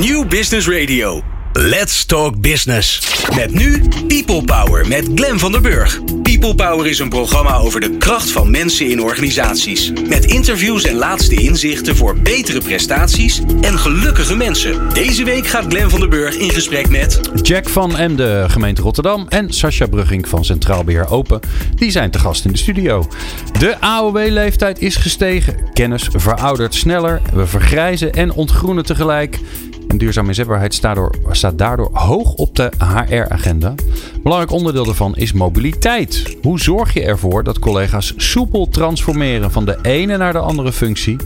New Business Radio. Let's Talk Business. Met nu People Power met Glen van der Burg. People Power is een programma over de kracht van mensen in organisaties. Met interviews en laatste inzichten voor betere prestaties en gelukkige mensen. Deze week gaat Glen van der Burg in gesprek met... Jack van Emde, gemeente Rotterdam en Sascha Brugging van Centraal Beheer Open. Die zijn te gast in de studio. De AOW-leeftijd is gestegen. Kennis veroudert sneller. We vergrijzen en ontgroenen tegelijk. En duurzame inzetbaarheid staat, door, staat daardoor hoog op de HR-agenda. Belangrijk onderdeel daarvan is mobiliteit. Hoe zorg je ervoor dat collega's soepel transformeren van de ene naar de andere functie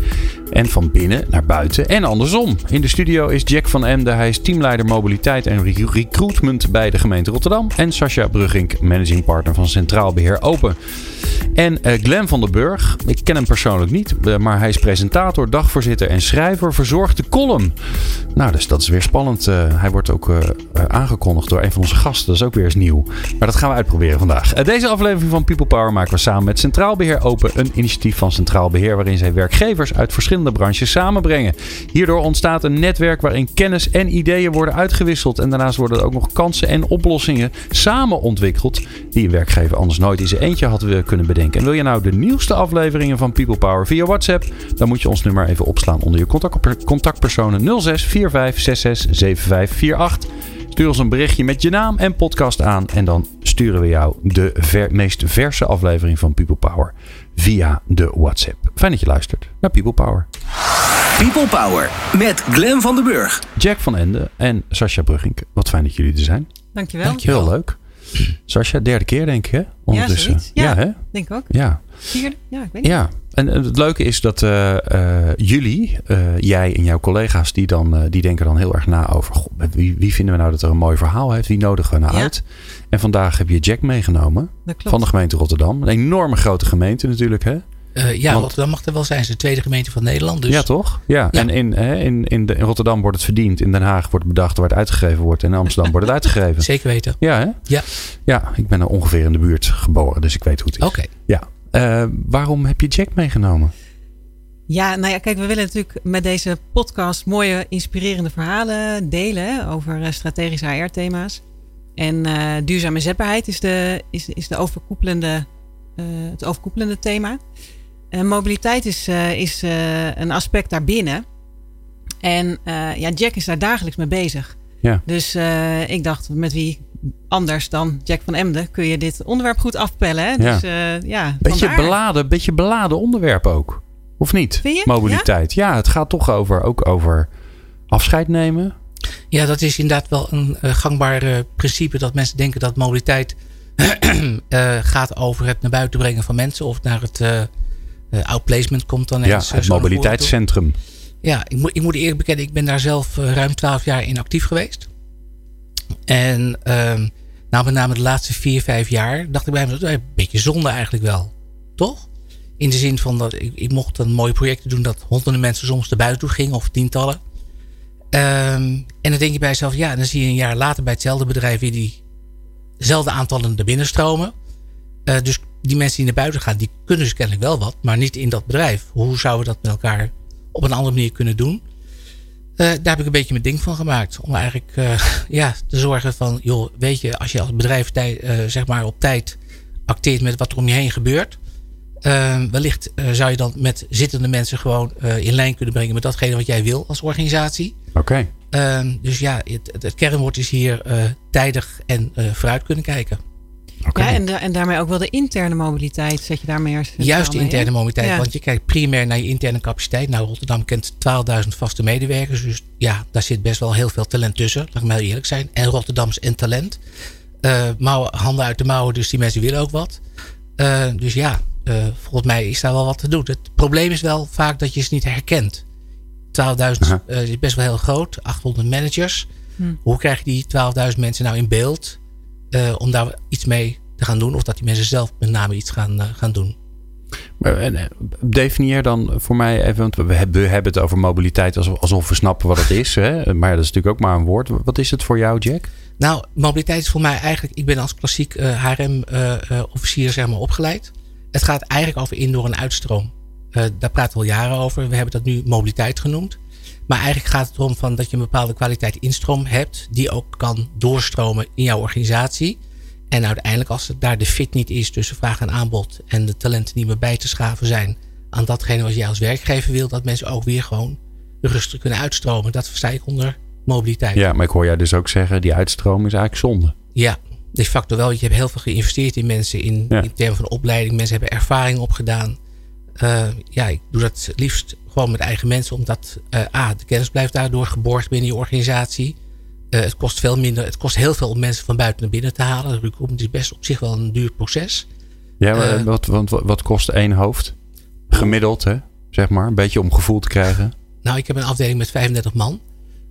en van binnen naar buiten en andersom? In de studio is Jack van Emden. Hij is teamleider mobiliteit en recruitment bij de gemeente Rotterdam. En Sascha Brugink, managing partner van Centraal Beheer Open. En uh, Glenn van den Burg, ik ken hem persoonlijk niet, uh, maar hij is presentator, dagvoorzitter en schrijver, verzorgt de column. Nou, dus dat is weer spannend. Uh, hij wordt ook aangekondigd door een van onze gasten. Dat is ook weer eens nieuw. Maar dat gaan we uitproberen vandaag. deze aflevering van People Power maken we samen met Centraal Beheer Open. Een initiatief van Centraal Beheer waarin zij werkgevers uit verschillende branches samenbrengen. Hierdoor ontstaat een netwerk waarin kennis en ideeën worden uitgewisseld. En daarnaast worden er ook nog kansen en oplossingen samen ontwikkeld. Die een werkgever anders nooit in zijn eentje had kunnen bedenken. En wil je nou de nieuwste afleveringen van People Power via WhatsApp? Dan moet je ons nummer even opslaan onder je contact, contactpersonen 06 45 66 75 48. Stuur ons een berichtje met je naam en podcast aan. En dan sturen we jou de ver, meest verse aflevering van People Power via de WhatsApp. Fijn dat je luistert naar People Power. People Power met Glen van den Burg. Jack van Ende en Sascha Bruggink. Wat fijn dat jullie er zijn. Dankjewel. Dankjewel. Heel leuk. Sascha, derde keer denk ik hè? Ondertussen. Ja, ja, ja hè? denk ook. Ja. Vierde? Ja, ik weet niet. Ja, en het leuke is dat uh, uh, jullie, uh, jij en jouw collega's, die, dan, die denken dan heel erg na over God, wie, wie vinden we nou dat er een mooi verhaal heeft? Wie nodigen we nou ja. uit? En vandaag heb je Jack meegenomen van de gemeente Rotterdam. Een enorme grote gemeente natuurlijk, hè? Uh, ja, Want, Rotterdam mag er wel zijn. Het is de tweede gemeente van Nederland. Dus. Ja, toch? Ja. ja. En in, hè, in, in, de, in, Rotterdam wordt het verdiend. In Den Haag wordt het bedacht waar het uitgegeven wordt. En in Amsterdam wordt het uitgegeven. Zeker weten. Ja, hè? Ja. Ja, ik ben er ongeveer in de buurt geboren. Dus ik weet hoe het is. Oké. Okay. Ja. Uh, waarom heb je Jack meegenomen? Ja, nou ja, kijk, we willen natuurlijk met deze podcast mooie, inspirerende verhalen delen over strategische HR-thema's. En uh, duurzame zetbaarheid is, de, is, is de overkoepelende, uh, het overkoepelende thema. En mobiliteit is, uh, is een aspect daarbinnen. En ja, Jack is daar dagelijks mee bezig. Ja. Dus ik dacht, met wie anders dan Jack van Emden kun je dit onderwerp goed afpellen. Hè? Ja. Dus, ja, beetje beladen, beetje beladen onderwerp ook. Of niet? Mobiliteit. Ja? ja, het gaat toch over, ook over afscheid nemen. Ja, dat is inderdaad wel een gangbaar uh, principe dat mensen denken dat mobiliteit uh, gaat over het naar buiten brengen van mensen of naar het outplacement komt dan eens. Ja, het mobiliteitscentrum. Ja, ik, moet, ik moet eerlijk bekennen, ik ben daar zelf ruim twaalf jaar in actief geweest. En ehm, nou, met name de laatste vier, vijf jaar dacht ik bij me, een beetje zonde eigenlijk wel. Toch? In de zin van dat ik, ik mocht een mooie projecten doen dat honderden mensen soms naar buiten toe gingen of tientallen. Um, en dan denk je bij jezelf, ja, dan zie je een jaar later bij hetzelfde bedrijf weer die dezelfde aantallen er binnen stromen. Uh, dus die mensen die naar buiten gaan, die kunnen dus kennelijk wel wat, maar niet in dat bedrijf. Hoe zouden we dat met elkaar op een andere manier kunnen doen? Uh, daar heb ik een beetje mijn ding van gemaakt. Om eigenlijk uh, ja, te zorgen van, joh, weet je, als je als bedrijf tij, zeg maar op tijd acteert met wat er om je heen gebeurt. Wellicht zou je dan met zittende mensen gewoon in lijn kunnen brengen met datgene wat jij wil als organisatie. Oké. Okay. Ehm, dus ja, het, het, kernwoord is hier tijdig en vooruit kunnen kijken. Okay. Ja, en, de, en daarmee ook wel de interne mobiliteit zet je daarmee eerst. Juist de interne mobiliteit, ja. want je kijkt primair naar je interne capaciteit. Nou, Rotterdam kent 12.000 vaste medewerkers, dus ja, daar zit best wel heel veel talent tussen. Laat ik maar heel eerlijk zijn. En Rotterdams en talent. mouwen, handen uit de mouwen, dus die mensen willen ook wat. dus ja, uh, volgens mij is daar wel wat te doen. Het probleem is wel vaak dat je ze niet herkent. 12.000 uh, is best wel heel groot. 800 managers. Hm. Hoe krijg je die 12.000 mensen nou in beeld? Uh, om daar iets mee te gaan doen. Of dat die mensen zelf met name iets gaan, uh, gaan doen. Maar, definieer dan voor mij even, want we hebben, het over mobiliteit alsof, we snappen wat het is. Hè? Maar dat is natuurlijk ook maar een woord. Wat is het voor jou, Jack? Nou, mobiliteit is voor mij eigenlijk, ik ben als klassiek HRM-officier zeg maar, opgeleid. Het gaat eigenlijk over indoor en uitstroom. Uh, daar praten we al jaren over. We hebben dat nu mobiliteit genoemd. Maar eigenlijk gaat het erom van dat je een bepaalde kwaliteit instroom hebt. Die ook kan doorstromen in jouw organisatie. En uiteindelijk als het daar de fit niet is tussen vraag en aanbod. En de talenten niet meer bij te schaven zijn aan datgene wat jij als werkgever wil. Dat mensen ook weer gewoon rustig kunnen uitstromen. Dat versta ik onder mobiliteit. Ja, maar ik hoor jij dus ook zeggen, die uitstroom is eigenlijk zonde. Ja, de facto wel. Je hebt heel veel geïnvesteerd in mensen in, in termen van opleiding. Mensen hebben ervaring opgedaan. Uh, ja, ik doe dat liefst gewoon met eigen mensen. Omdat uh, A, de kennis blijft daardoor geborgd binnen je organisatie. Uh, het kost veel minder. Het kost heel veel om mensen van buiten naar binnen te halen. Recruitment is best op zich wel een duur proces. Ja, maar wat, wat, wat kost één hoofd? Gemiddeld, hè? Zeg maar. Een beetje om gevoel te krijgen. Nou, ik heb een afdeling met 35 man.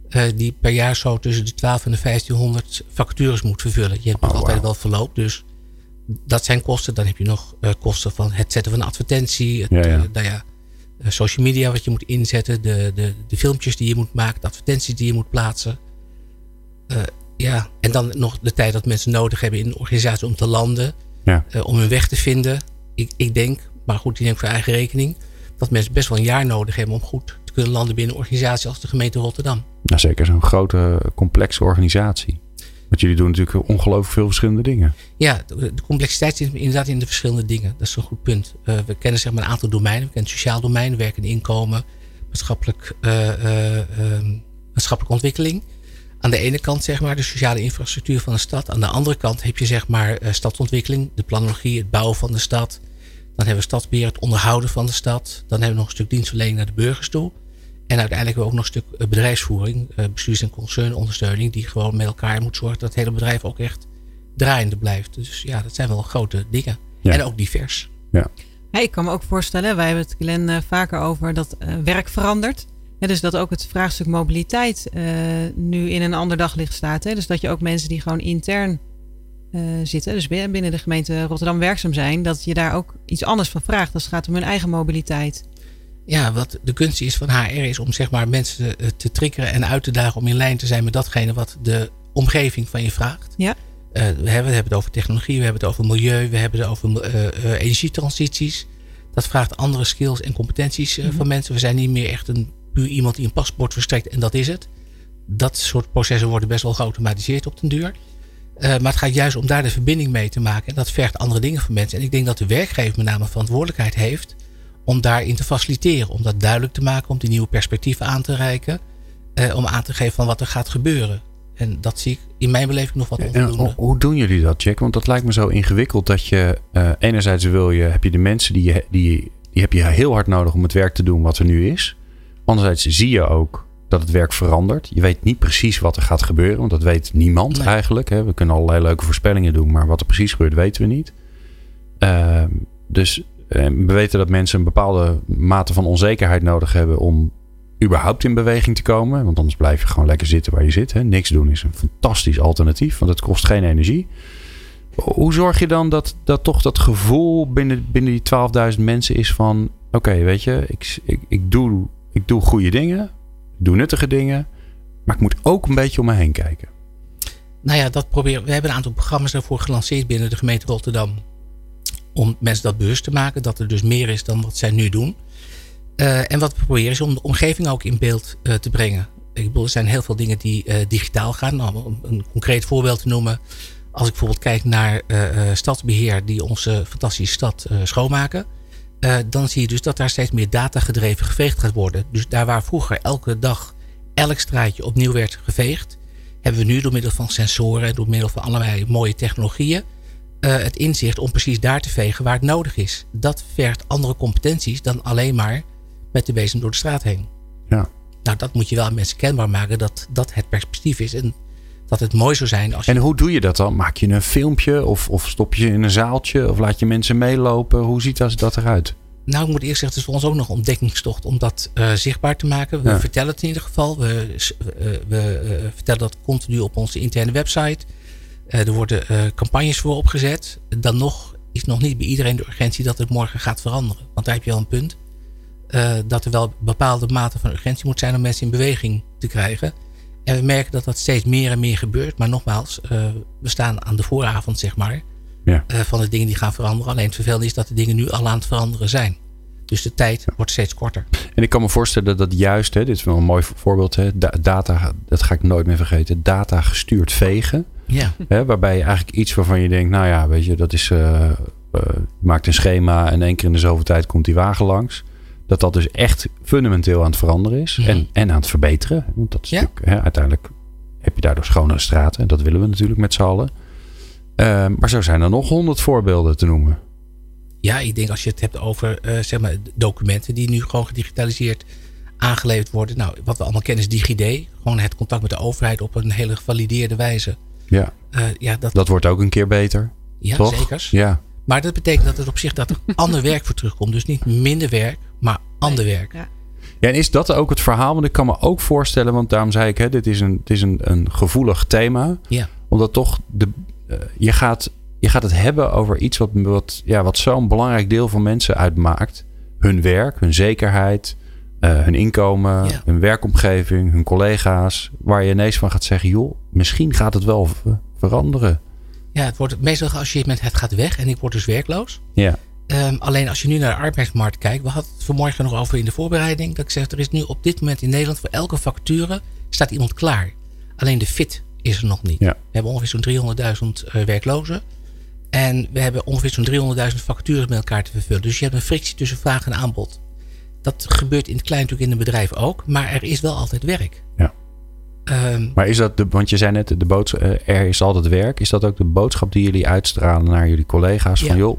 Uh, die per jaar zo tussen de 12 en de 1500 vacatures moet vervullen. Je hebt oh, altijd wel verloop. Dus dat zijn kosten. Dan heb je nog uh, kosten van het zetten van een advertentie. Het, ja, ja. Uh, nou ja, social media wat je moet inzetten. De, de, de filmpjes die je moet maken. De advertenties die je moet plaatsen. ja, en dan nog de tijd dat mensen nodig hebben in de organisatie om te landen. Ja. om hun weg te vinden. Ik, ik denk, maar goed, die ik voor eigen rekening. Dat mensen best wel een jaar nodig hebben om goed te kunnen landen binnen een organisatie als de gemeente Rotterdam. Nou, zeker zo'n grote, complexe organisatie. Want jullie doen natuurlijk ongelooflijk veel verschillende dingen. Ja, de complexiteit zit inderdaad in de verschillende dingen. Dat is een goed punt. Uh, we kennen zeg maar een aantal domeinen. We kennen het sociaal domein, werken in inkomen, maatschappelijk, uh, maatschappelijke ontwikkeling. Aan de ene kant zeg maar de sociale infrastructuur van de stad. Aan de andere kant heb je zeg maar stadsontwikkeling, de planologie, het bouwen van de stad. Dan hebben we stadsbeheer, het onderhouden van de stad. Dan hebben we nog een stuk dienstverlening naar de burgers toe. En uiteindelijk ook nog een stuk eh, bedrijfsvoering, eh, bestuurs- en concernondersteuning, die gewoon met elkaar moet zorgen dat het hele bedrijf ook echt draaiende blijft. Dus ja, dat zijn wel grote dingen. En ook divers. Ja. ik kan me ook voorstellen, wij hebben het Glenn uh, vaker over dat uh, werk verandert. Ja, dus dat ook het vraagstuk mobiliteit uh, nu in een ander daglicht staat. Hè? Dus dat je ook mensen die gewoon intern zitten, dus binnen de gemeente Rotterdam werkzaam zijn, dat je daar ook iets anders van vraagt als het gaat om hun eigen mobiliteit ja, wat de kunst is van HR is om zeg maar mensen te, te triggeren en uit te dagen om in lijn te zijn met datgene wat de omgeving van je vraagt. Ja. Uh, we, hebben, we hebben het over technologie, we hebben het over milieu, we hebben het over uh, uh, energietransities. Dat vraagt andere skills en competenties mm -hmm. van mensen. We zijn niet meer echt een puur iemand die een paspoort verstrekt en dat is het. Dat soort processen worden best wel geautomatiseerd op den duur. maar het gaat juist om daar de verbinding mee te maken. En dat vergt andere dingen van mensen. En ik denk dat de werkgever met name verantwoordelijkheid heeft om daarin te faciliteren. Om dat duidelijk te maken, om die nieuwe perspectieven aan te reiken. Eh, om aan te geven van wat er gaat gebeuren. En dat zie ik in mijn beleving nog wat onvoldoende. En hoe doen jullie dat, Jack? Want dat lijkt me zo ingewikkeld dat je... Uh, enerzijds wil je, heb je de mensen die, je, die, die heb je heel hard nodig om het werk te doen wat er nu is. Anderzijds zie je ook dat het werk verandert. Je weet niet precies wat er gaat gebeuren, want dat weet niemand nee. eigenlijk. Hè. We kunnen allerlei leuke voorspellingen doen, maar wat er precies gebeurt weten we niet. Uh, dus eh, we weten dat mensen een bepaalde mate van onzekerheid nodig hebben om überhaupt in beweging te komen. Want anders blijf je gewoon lekker zitten waar je zit. Hè. Niks doen is een fantastisch alternatief, want het kost geen energie. Hoe zorg je dan dat, dat toch dat gevoel binnen, binnen die 12.000 mensen is van... Oké, weet je, ik, ik, ik, doe, ik doe goede dingen, doe nuttige dingen... maar ik moet ook een beetje om me heen kijken. Nou ja, dat proberen we. hebben een aantal programma's daarvoor gelanceerd binnen de gemeente Rotterdam om mensen dat bewust te maken. Dat er dus meer is dan wat zij nu doen. Uh, en wat we proberen is om de omgeving ook in beeld uh, te brengen. Ik bedoel, er zijn heel veel dingen die uh, digitaal gaan. Nou, om een concreet voorbeeld te noemen. Als ik bijvoorbeeld kijk naar stadsbeheer die onze fantastische stad schoonmaken. dan zie je dus dat daar steeds meer datagedreven geveegd gaat worden. Dus daar waar vroeger elke dag elk straatje opnieuw werd geveegd. Hebben we nu door middel van sensoren, door middel van allerlei mooie technologieën uh, het inzicht om precies daar te vegen waar het nodig is. Dat vergt andere competenties dan alleen maar met de bezem door de straat heen. Ja. Nou, dat moet je wel aan mensen kenbaar maken dat dat het perspectief is. En dat het mooi zou zijn als je... En hoe doe je dat dan? Maak je een filmpje of, of stop je in een zaaltje of laat je mensen meelopen? Hoe ziet dat, dat eruit? Nou, ik moet eerst zeggen, het is voor ons ook nog een ontdekkingstocht om dat uh, zichtbaar te maken. We ja. vertellen het in ieder geval. We, uh, we uh, vertellen dat continu op onze interne website. Eh, er worden eh, campagnes voor opgezet. Dan nog is nog niet bij iedereen de urgentie dat het morgen gaat veranderen. Want daar heb je al een punt. Uh, dat er wel bepaalde mate van urgentie moet zijn om mensen in beweging te krijgen. En we merken dat dat steeds meer en meer gebeurt. Maar nogmaals, we staan aan de vooravond, zeg maar. Ja. Van de dingen die gaan veranderen. Alleen het vervelende is dat de dingen nu al aan het veranderen zijn. Dus de tijd wordt steeds korter. En ik kan me voorstellen dat juist, hè, dit is wel een mooi voorbeeld, hè, data, dat ga ik nooit meer vergeten, data gestuurd vegen. Ja. Hè, waarbij je eigenlijk iets waarvan je denkt, nou ja, weet je, dat is, uh, maakt een schema en één keer in de zoveel tijd komt die wagen langs. Dat dat dus echt fundamenteel aan het veranderen is en, en aan het verbeteren. Want dat is Ja. natuurlijk, hè, uiteindelijk heb je daardoor schonere straten. En dat willen we natuurlijk met z'n allen. Uh, maar zo zijn er nog honderd voorbeelden te noemen. Ja, ik denk als je het hebt over uh, zeg maar documenten die nu gewoon gedigitaliseerd aangeleverd worden. Nou, wat we allemaal kennen is DigiD. Gewoon het contact met de overheid op een hele gevalideerde wijze. Ja, uh, ja dat, dat wordt ook een keer beter. Ja, toch? zeker. Ja. Maar dat betekent dat het op zich dat er ander werk voor terugkomt. Dus niet minder werk, maar ander werk. Ja. Ja, en is dat ook het verhaal? Want ik kan me ook voorstellen, want daarom zei ik, hè, dit is een, het is een, een gevoelig thema. Ja. Omdat toch de, uh, je, gaat, je gaat het hebben over iets wat, wat, ja, wat zo'n belangrijk deel van mensen uitmaakt. Hun werk, hun zekerheid, uh, hun inkomen, Ja. hun werkomgeving, hun collega's. Waar je ineens van gaat zeggen, joh, misschien gaat het wel ver- veranderen. Ja, het wordt meestal geassocieerd met het gaat weg en ik word dus werkloos. Ja, Um, alleen als je nu naar de arbeidsmarkt kijkt. We hadden het vanmorgen nog over in de voorbereiding. Dat ik zeg, er is nu op dit moment in Nederland voor elke vacature staat iemand klaar. Alleen de fit is er nog niet. Ja. We hebben ongeveer zo'n 300.000 uh, werklozen. En we hebben ongeveer zo'n 300.000 vacatures met elkaar te vervullen. Dus je hebt een frictie tussen vraag en aanbod. Dat gebeurt in het klein natuurlijk in een bedrijf ook. Maar er is wel altijd werk. Ja. Um, maar is dat, de, want je zei net, de boodschap, er is altijd werk. Is dat ook de boodschap die jullie uitstralen naar jullie collega's? Van Ja. joh,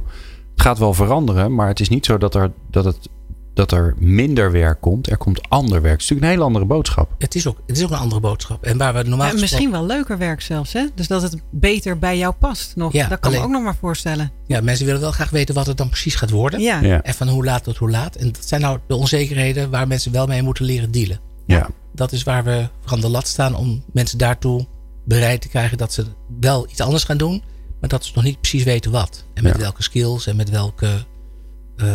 het gaat wel veranderen, maar het is niet zo dat er, dat het, dat er minder werk komt. Er komt ander werk. Het is natuurlijk een hele andere boodschap. het, is ook, het is ook een andere boodschap. En waar we normaal Ja, misschien wel leuker werk zelfs, hè? Dus dat het beter bij jou past nog. Ja, dat kan alleen- me ook nog maar voorstellen. Ja, mensen willen wel graag weten wat het dan precies gaat worden. Ja. Ja, En van hoe laat tot hoe laat. En dat zijn nou de onzekerheden waar mensen wel mee moeten leren dealen. ja. Dat is waar we van de lat staan om mensen daartoe bereid te krijgen dat ze wel iets anders gaan doen. Maar dat ze nog niet precies weten wat. En met Ja. welke skills en met welke eh,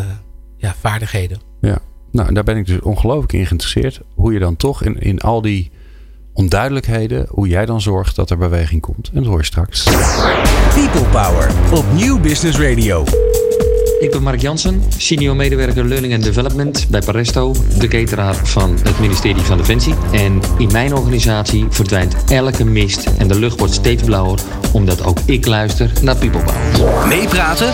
ja, vaardigheden. ja. Nou, daar ben ik dus ongelooflijk in geïnteresseerd. Hoe je dan toch in, in al die onduidelijkheden, hoe jij dan zorgt dat er beweging komt. En dat hoor je straks. People Power op Nieuw Business Radio. Ik ben Mark Jansen, senior medewerker Learning and Development bij Paresto, de cateraar van het ministerie van Defensie. En in mijn organisatie verdwijnt elke mist en de lucht wordt steeds blauwer, omdat ook ik luister naar People Power. Meepraten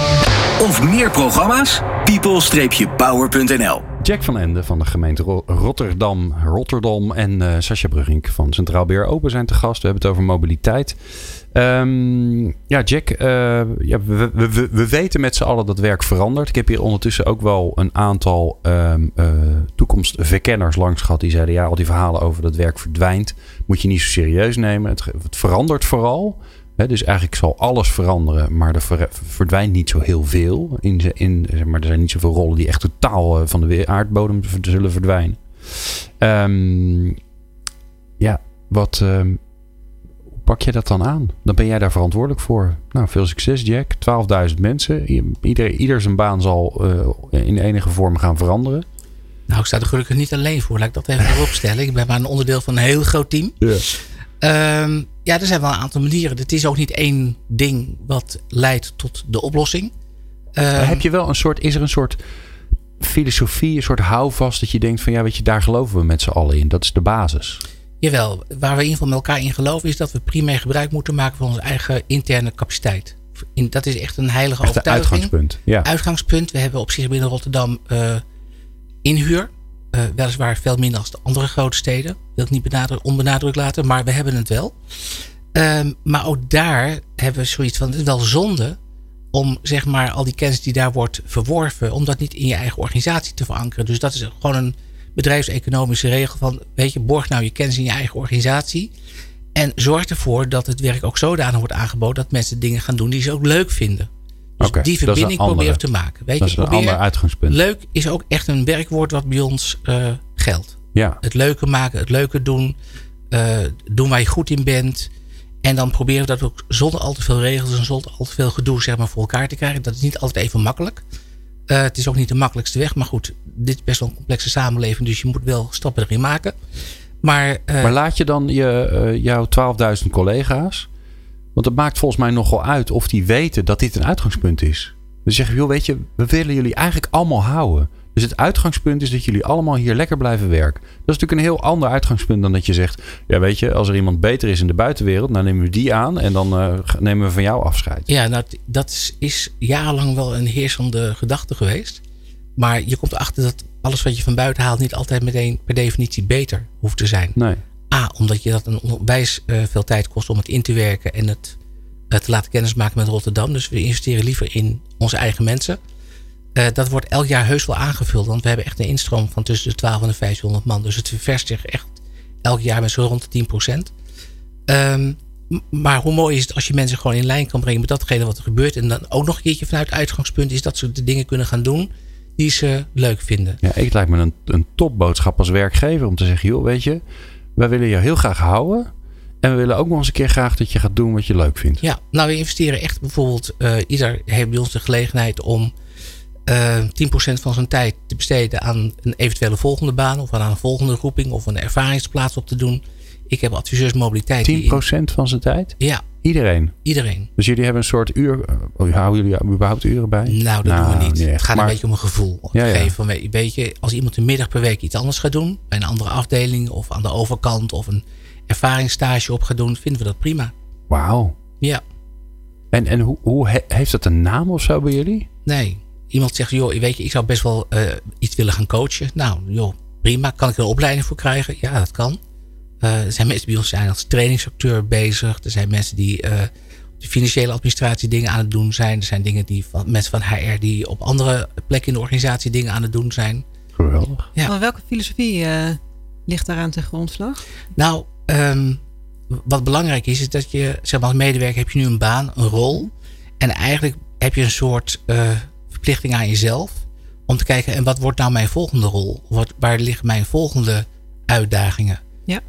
of meer programma's? people-power.nl Jack van Ende van de gemeente Ro- Rotterdam, Rotterdam en eh Sascha Brugink van Centraal Beheer Open zijn te gast. We hebben het over mobiliteit. Ehm, ja, Jack, eh, ja, we, we, we, we weten met z'n allen dat werk verandert. Ik heb hier ondertussen ook wel een aantal ehm, eh, toekomstverkenners langs gehad. Die zeiden, ja, al die verhalen over dat werk verdwijnt, moet je niet zo serieus nemen. Het, het verandert vooral. Dus eigenlijk zal alles veranderen, maar er ver- verdwijnt niet zo heel veel. In, in, zeg maar er zijn niet zoveel rollen die echt totaal eh, van de aardbodem zullen verdwijnen. Ehm, ja, wat pak je dat dan aan? Dan ben jij daar verantwoordelijk voor. Nou, veel succes, Jack. 12.000 mensen. Ieder, ieder zijn baan zal eh, in enige vorm gaan veranderen. Nou, ik sta er gelukkig niet alleen voor. Laat ik dat even voorop stellen. Ik ben maar een onderdeel van een heel groot team. Ehm, ja, er zijn wel een aantal manieren. Het is ook niet één ding wat leidt tot de oplossing. Ehm, heb je wel een soort, is er een soort filosofie, een soort houvast dat je denkt van ja, weet je, daar geloven we met z'n allen in. Dat is de basis. Jawel, waar we in ieder geval met elkaar in geloven is dat we primair gebruik moeten maken van onze eigen interne capaciteit. In, dat is echt een heilige Echt overtuiging. uitgangspunt. Ja. Uitgangspunt. We hebben op zich binnen Rotterdam eh, inhuur. Eh, weliswaar veel minder als de andere grote steden. Wil ik niet benadru- onbenadrukt laten, maar we hebben het wel. Ehm, maar ook daar hebben we zoiets van: het is wel zonde om zeg maar al die kennis die daar wordt verworven, om dat niet in je eigen organisatie te verankeren. Dus dat is gewoon een bedrijfseconomische regel van: weet je, borg nou je kennis in je eigen organisatie. En zorg ervoor dat het werk ook zodanig wordt aangeboden dat mensen dingen gaan doen die ze ook leuk vinden. Dus die verbinding proberen te maken. Weet Dat je, is een ander uitgangspunt. leuk is ook echt een werkwoord wat bij ons eh, geldt. Ja, Het leuke maken, het leuke doen. eh, doen waar je goed in bent. En dan proberen we dat ook zonder al te veel regels en zonder al te veel gedoe zeg maar, voor elkaar te krijgen. Dat is niet altijd even makkelijk. Eh, het is ook niet de makkelijkste weg. Maar goed, dit is best wel een complexe samenleving. Dus je moet wel stappen erin maken. Maar, eh, maar laat je dan je, eh, jouw 12.000 collega's, want het maakt volgens mij nogal uit of die weten dat dit een uitgangspunt is. Dus zeggen, joh, weet je, we willen jullie eigenlijk allemaal houden. Dus het uitgangspunt is dat jullie allemaal hier lekker blijven werken. Dat is natuurlijk een heel ander uitgangspunt dan dat je zegt: Ja, weet je, als er iemand beter is in de buitenwereld, dan nemen we die aan en dan uh, nemen we van jou afscheid. Ja, nou, dat is, is jarenlang wel een heersende gedachte geweest. Maar je komt erachter dat alles wat je van buiten haalt niet altijd meteen per definitie beter hoeft te zijn. Nee. A, omdat je dat een onwijs uh, veel tijd kost om het in te werken en het uh, te laten kennismaken met Rotterdam. Dus we investeren liever in onze eigen mensen. Uh, dat wordt elk jaar heus wel aangevuld, want we hebben echt een instroom van tussen de 12 en de 1500 man. Dus het ververst zich echt elk jaar met zo rond de 10 procent. Um, maar hoe mooi is het als je mensen gewoon in lijn kan brengen met datgene wat er gebeurt. En dan ook nog een keertje vanuit uitgangspunt is dat ze de dingen kunnen gaan doen die ze leuk vinden. Ja, ik lijkt me een, een topboodschap als werkgever om te zeggen, joh, weet je, wij willen je heel graag houden. En we willen ook nog eens een keer graag dat je gaat doen wat je leuk vindt. Ja, nou we investeren echt bijvoorbeeld, uh, ieder heeft bij ons de gelegenheid om uh, 10% van zijn tijd te besteden aan een eventuele volgende baan of aan een volgende roeping of een ervaringsplaats op te doen. Ik heb adviseurs mobiliteit. 10% in... van zijn tijd? Ja. Iedereen? Iedereen. Dus jullie hebben een soort uur... Oh, houden jullie überhaupt uren bij? Nou, dat nou, doen we niet. niet het gaat maar... een beetje om een gevoel. Ja, ja. geven. Weet je, als iemand een middag per week iets anders gaat doen... bij een andere afdeling of aan de overkant... of een ervaringsstage op gaat doen... vinden we dat prima. Wauw. Ja. En, en hoe, hoe heeft dat een naam of zo bij jullie? Nee. Iemand zegt, joh, weet je, ik zou best wel uh, iets willen gaan coachen. Nou, joh, prima. Kan ik er een opleiding voor krijgen? Ja, dat kan. Uh, er zijn mensen bij ons zijn als trainingsacteur bezig. Er zijn mensen die uh, de financiële administratie dingen aan het doen zijn. Er zijn dingen die van, mensen van HR die op andere plekken in de organisatie dingen aan het doen zijn. Geweldig. Ja. Maar welke filosofie uh, ligt daaraan ten grondslag? Nou, um, wat belangrijk is, is dat je, zeg maar, als medewerker heb je nu een baan, een rol. En eigenlijk heb je een soort verplichting aan jezelf. Om te kijken, en wat wordt nou mijn volgende rol? Wat, waar liggen mijn volgende uitdagingen? Ja.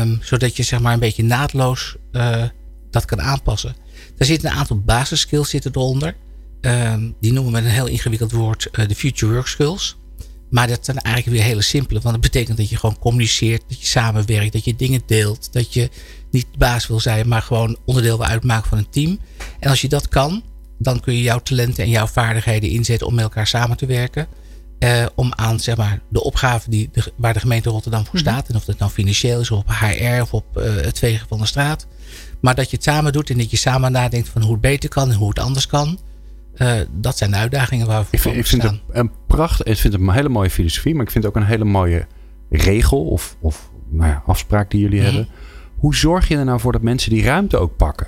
Um, zodat je zeg maar een beetje naadloos uh, dat kan aanpassen. Daar zitten een aantal basisskills zitten eronder. Um, die noemen we met een heel ingewikkeld woord uh, de future work skills. Maar dat zijn eigenlijk weer hele simpele. Want dat betekent dat je gewoon communiceert, dat je samenwerkt, dat je dingen deelt. Dat je niet baas wil zijn, maar gewoon onderdeel wil uitmaken van een team. En als je dat kan, dan kun je jouw talenten en jouw vaardigheden inzetten om met elkaar samen te werken. Uh, om aan zeg maar, de opgave die de, waar de gemeente Rotterdam voor staat. Mm-hmm. En of dat nou financieel is, of op HR of op uh, het vegen van de straat. Maar dat je het samen doet en dat je samen nadenkt van hoe het beter kan en hoe het anders kan. Uh, dat zijn de uitdagingen waar we voor ik vind, ik vind het een prachtig, ik vind het een hele mooie filosofie, maar ik vind het ook een hele mooie regel of, of nou ja, afspraak die jullie mm. hebben. Hoe zorg je er nou voor dat mensen die ruimte ook pakken?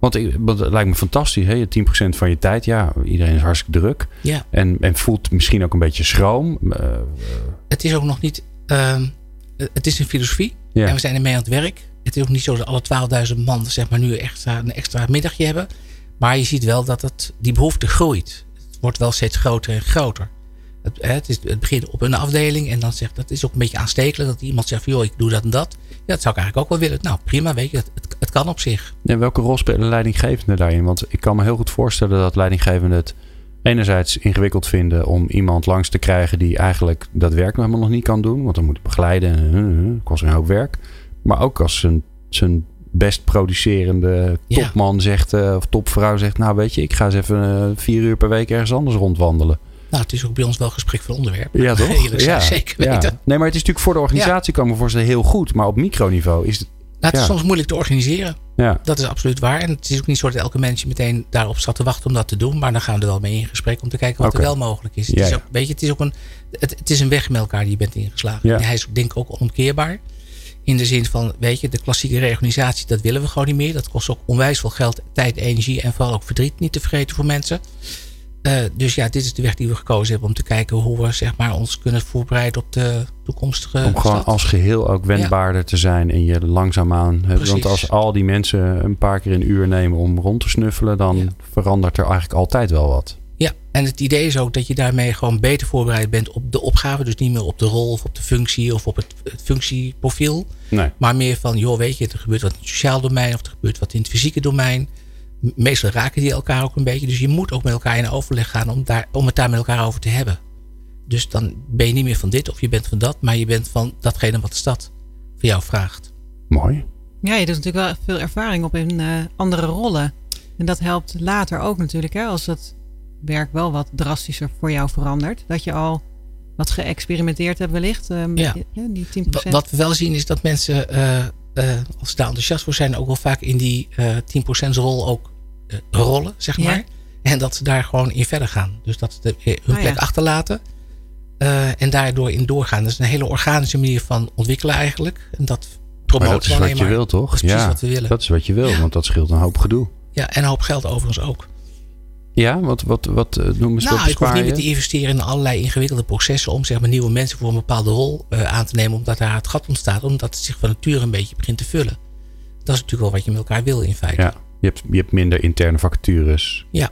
Want, ik, want het lijkt me fantastisch. Hè? 10% van je tijd. Ja, iedereen is hartstikke druk. Ja. En, en voelt misschien ook een beetje schroom. Uh, het is ook nog niet... Uh, het is een filosofie. Ja. En we zijn ermee aan het werk. Het is ook niet zo dat alle 12.000 man zeg maar, nu extra, een extra middagje hebben. Maar je ziet wel dat het, die behoefte groeit. Het wordt wel steeds groter en groter. Het, het, is, het begint op een afdeling en dan zegt dat is ook een beetje aanstekelijk. Dat iemand zegt joh, ik doe dat en dat. Ja, dat zou ik eigenlijk ook wel willen. Nou prima, weet je, het, het, het kan op zich. En welke rol spelen leidinggevenden daarin? Want ik kan me heel goed voorstellen dat leidinggevenden het enerzijds ingewikkeld vinden om iemand langs te krijgen die eigenlijk dat werk nog helemaal nog niet kan doen. Want dan moet hij begeleiden en uh, kost een hoop werk. Maar ook als zijn, zijn best producerende topman ja. zegt, of topvrouw zegt, nou weet je, ik ga eens even vier uur per week ergens anders rondwandelen. Nou, het is ook bij ons wel gesprek van onderwerp. Ja, toch? Eerlijk ja. zeker weten. Ja. Nee, maar het is natuurlijk voor de organisatie, kan me voorstellen, heel goed. Maar op microniveau is het... Nou, het is soms moeilijk te organiseren. Ja. Dat is absoluut waar. En het is ook niet zo dat elke mens meteen daarop staat te wachten om dat te doen. Maar dan gaan we er wel mee in gesprek om te kijken wat okay. er wel mogelijk is. Het is ook, weet je, het is ook een, het, het, is een weg met elkaar die je bent ingeslagen. En hij is denk ik ook onomkeerbaar. In de zin van, weet je, de klassieke reorganisatie, dat willen we gewoon niet meer. Dat kost ook onwijs veel geld, tijd, energie en vooral ook verdriet niet te vergeten voor mensen. Uh, dus ja, dit is de weg die we gekozen hebben om te kijken hoe we zeg maar, ons kunnen voorbereiden op de toekomstige. Om gewoon als geheel ook wendbaarder ja. te zijn en je langzaamaan. Precies. Want als al die mensen een paar keer een uur nemen om rond te snuffelen, dan ja. verandert er eigenlijk altijd wel wat. Ja, en het idee is ook dat je daarmee gewoon beter voorbereid bent op de opgave. Dus niet meer op de rol of op de functie of op het, het functieprofiel. Nee. Maar meer van, joh, weet je, er gebeurt wat in het sociaal domein of er gebeurt wat in het fysieke domein meestal raken die elkaar ook een beetje. Dus je moet ook met elkaar in overleg gaan om, daar, om het daar met elkaar over te hebben. Dus dan ben je niet meer van dit of je bent van dat, maar je bent van datgene wat de stad voor jou vraagt. Mooi. Ja, je doet natuurlijk wel veel ervaring op in uh, andere rollen. En dat helpt later ook natuurlijk, hè, als het werk wel wat drastischer voor jou verandert. Dat je al wat geëxperimenteerd hebben wellicht. Uh, ja. Die, 10%. Wat we wel zien is dat mensen, uh, als ze daar enthousiast voor zijn, ook wel vaak in die 10% rol ook rollen, zeg maar. En dat ze daar gewoon in verder gaan. Dus dat ze hun oh, plek achterlaten. en daardoor in doorgaan. Dat is een hele organische manier van ontwikkelen eigenlijk. En dat promoten dat is wat je wil, toch? Dat is precies wat we willen. Dat is wat je wil, want dat scheelt een hoop gedoe. Ja, en een hoop geld overigens ook. Ja, wat, wat, wat uh, noemen ze Nou, ik hoef niet meer te investeren in allerlei ingewikkelde processen om zeg maar, nieuwe mensen voor een bepaalde rol uh, aan te nemen, omdat daar het gat ontstaat, omdat het zich van nature een beetje begint te vullen. Dat is natuurlijk wel wat je met elkaar wil in feite. Ja, je hebt, je hebt minder interne vacatures. Ja.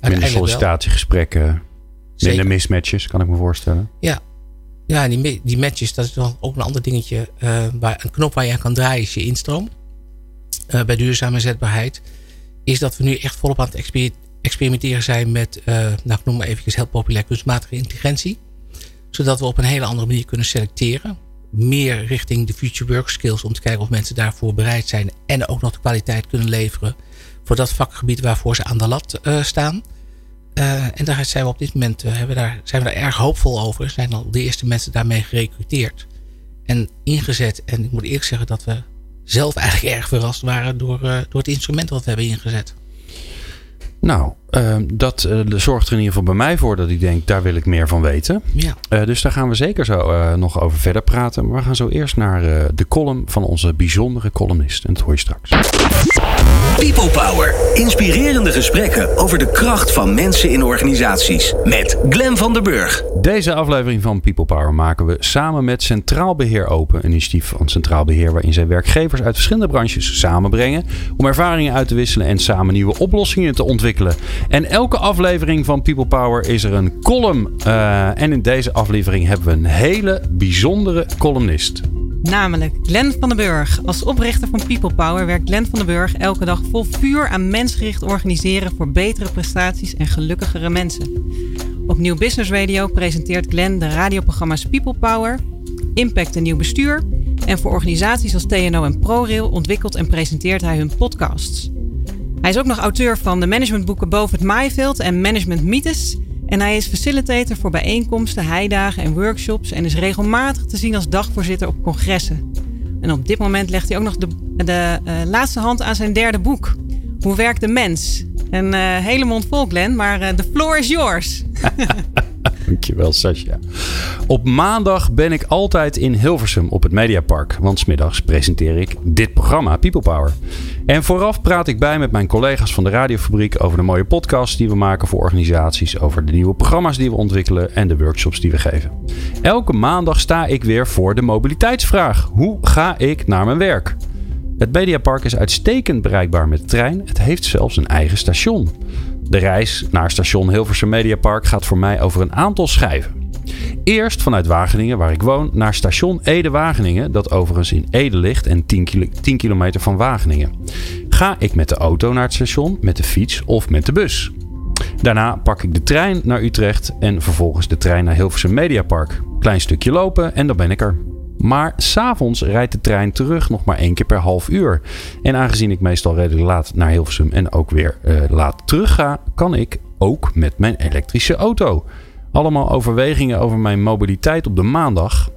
Minder sollicitatiegesprekken. Minder mismatches, kan ik me voorstellen. Ja, ja die, die matches, dat is wel ook een ander dingetje. Uh, waar, een knop waar je aan kan draaien is je instroom. bij duurzame zetbaarheid. Is dat we nu echt volop aan het experimenteren zijn met, uh, nou ik noem maar even heel populair, kunstmatige intelligentie. Zodat we op een hele andere manier kunnen selecteren. Meer richting de future work skills om te kijken of mensen daarvoor bereid zijn. En ook nog de kwaliteit kunnen leveren voor dat vakgebied waarvoor ze aan de lat uh, staan. Uh, en daar zijn we op dit moment hebben daar, zijn we daar erg hoopvol over. Er zijn al de eerste mensen daarmee gerecruiteerd en ingezet. En ik moet eerlijk zeggen dat we zelf eigenlijk erg verrast waren door, door het instrument wat we hebben ingezet. Nou, uh, dat uh, zorgt er in ieder geval bij mij voor dat ik denk, daar wil ik meer van weten. Ja. Uh, dus daar gaan we zeker zo nog over verder praten. Maar we gaan zo eerst naar de column van onze bijzondere columnist. En dat hoor je straks. People Power. Inspirerende gesprekken over de kracht van mensen in organisaties. Met Glen van der Burg. Deze aflevering van People Power maken we samen met Centraal Beheer Open. Een initiatief van Centraal Beheer waarin zij werkgevers uit verschillende branches samenbrengen. Om ervaringen uit te wisselen en samen nieuwe oplossingen te ontwikkelen. En elke aflevering van People Power is er een column. Uh, en in deze aflevering hebben we een hele bijzondere columnist. Namelijk Glenn van den Burg. Als oprichter van People Power werkt Glenn van den Burg elke dag vol vuur aan mensgericht organiseren voor betere prestaties en gelukkigere mensen. Op Nieuw Business Radio presenteert Glenn de radioprogramma's People Power, Impact en Nieuw Bestuur. En voor organisaties als TNO en ProRail ontwikkelt en presenteert hij hun podcasts. Hij is ook nog auteur van de managementboeken Boven het Maaiveld en Management Mythes. En hij is facilitator voor bijeenkomsten, heidagen en workshops en is regelmatig te zien als dagvoorzitter op congressen. En op dit moment legt hij ook nog de, de uh, laatste hand aan zijn derde boek. Hoe werkt de mens? Een uh, hele mond vol, Glenn, maar uh, the floor is yours. Dankjewel, Sascha. Op maandag ben ik altijd in Hilversum op het Mediapark. Want smiddags presenteer ik dit programma, People Power. En vooraf praat ik bij met mijn collega's van de Radiofabriek over de mooie podcasts die we maken voor organisaties. Over de nieuwe programma's die we ontwikkelen en de workshops die we geven. Elke maandag sta ik weer voor de mobiliteitsvraag. Hoe ga ik naar mijn werk? Het Mediapark is uitstekend bereikbaar met de trein. Het heeft zelfs een eigen station. De reis naar station Hilversum Mediapark gaat voor mij over een aantal schijven. Eerst vanuit Wageningen, waar ik woon, naar station Ede-Wageningen, dat overigens in Ede ligt en 10, kilo 10 kilometer van Wageningen. Ga ik met de auto naar het station, met de fiets of met de bus? Daarna pak ik de trein naar Utrecht en vervolgens de trein naar Hilversum Mediapark. Klein stukje lopen en dan ben ik er. Maar s'avonds rijdt de trein terug nog maar één keer per half uur. En aangezien ik meestal redelijk laat naar Hilversum en ook weer uh, laat terug ga, kan ik ook met mijn elektrische auto. Allemaal overwegingen over mijn mobiliteit op de maandag.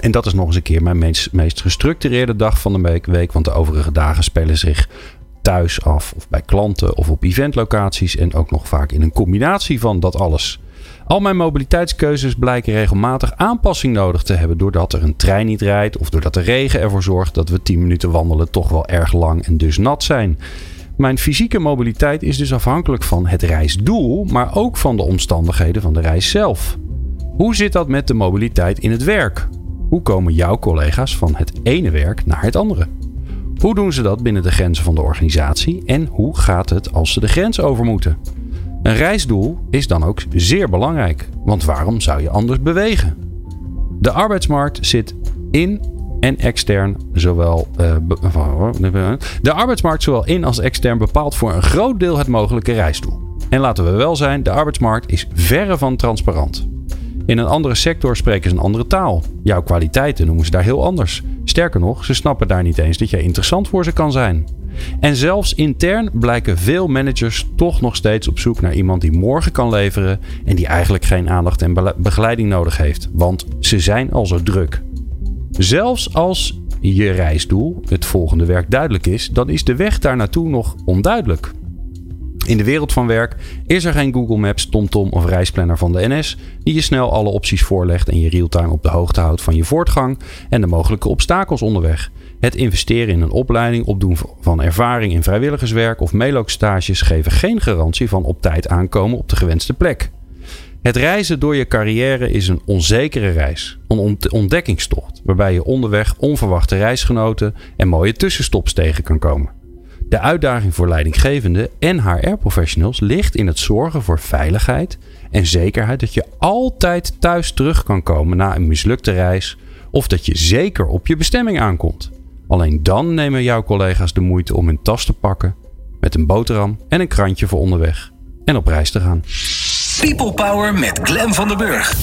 En dat is nog eens een keer mijn meest gestructureerde dag van de week, want de overige dagen spelen zich thuis af of bij klanten of op eventlocaties en ook nog vaak in een combinatie van dat alles. Al mijn mobiliteitskeuzes blijken regelmatig aanpassing nodig te hebben doordat er een trein niet rijdt of doordat de regen ervoor zorgt dat we 10 minuten wandelen toch wel erg lang en dus nat zijn. Mijn fysieke mobiliteit is dus afhankelijk van het reisdoel, maar ook van de omstandigheden van de reis zelf. Hoe zit dat met de mobiliteit in het werk? Hoe komen jouw collega's van het ene werk naar het andere? Hoe doen ze dat binnen de grenzen van de organisatie en hoe gaat het als ze de grens over moeten? Een reisdoel is dan ook zeer belangrijk, want waarom zou je anders bewegen? De arbeidsmarkt zit in en extern zowel. Uh, de arbeidsmarkt zowel in als extern bepaalt voor een groot deel het mogelijke reisdoel. En laten we wel zijn, de arbeidsmarkt is verre van transparant. In een andere sector spreken ze een andere taal. Jouw kwaliteiten noemen ze daar heel anders. Sterker nog, ze snappen daar niet eens dat jij interessant voor ze kan zijn. En zelfs intern blijken veel managers toch nog steeds op zoek naar iemand die morgen kan leveren en die eigenlijk geen aandacht en begeleiding nodig heeft, want ze zijn al zo druk. Zelfs als je reisdoel, het volgende werk, duidelijk is, dan is de weg daar naartoe nog onduidelijk. In de wereld van werk is er geen Google Maps, TomTom of reisplanner van de NS die je snel alle opties voorlegt en je realtime op de hoogte houdt van je voortgang en de mogelijke obstakels onderweg. Het investeren in een opleiding, opdoen van ervaring in vrijwilligerswerk of mailokstages geven geen garantie van op tijd aankomen op de gewenste plek. Het reizen door je carrière is een onzekere reis, een ontdekkingstocht, waarbij je onderweg onverwachte reisgenoten en mooie tussenstops tegen kan komen. De uitdaging voor leidinggevende en HR-professionals ligt in het zorgen voor veiligheid en zekerheid dat je altijd thuis terug kan komen na een mislukte reis of dat je zeker op je bestemming aankomt. Alleen dan nemen jouw collega's de moeite om hun tas te pakken met een boterham en een krantje voor onderweg en op reis te gaan. People Power met Glen van der Burg.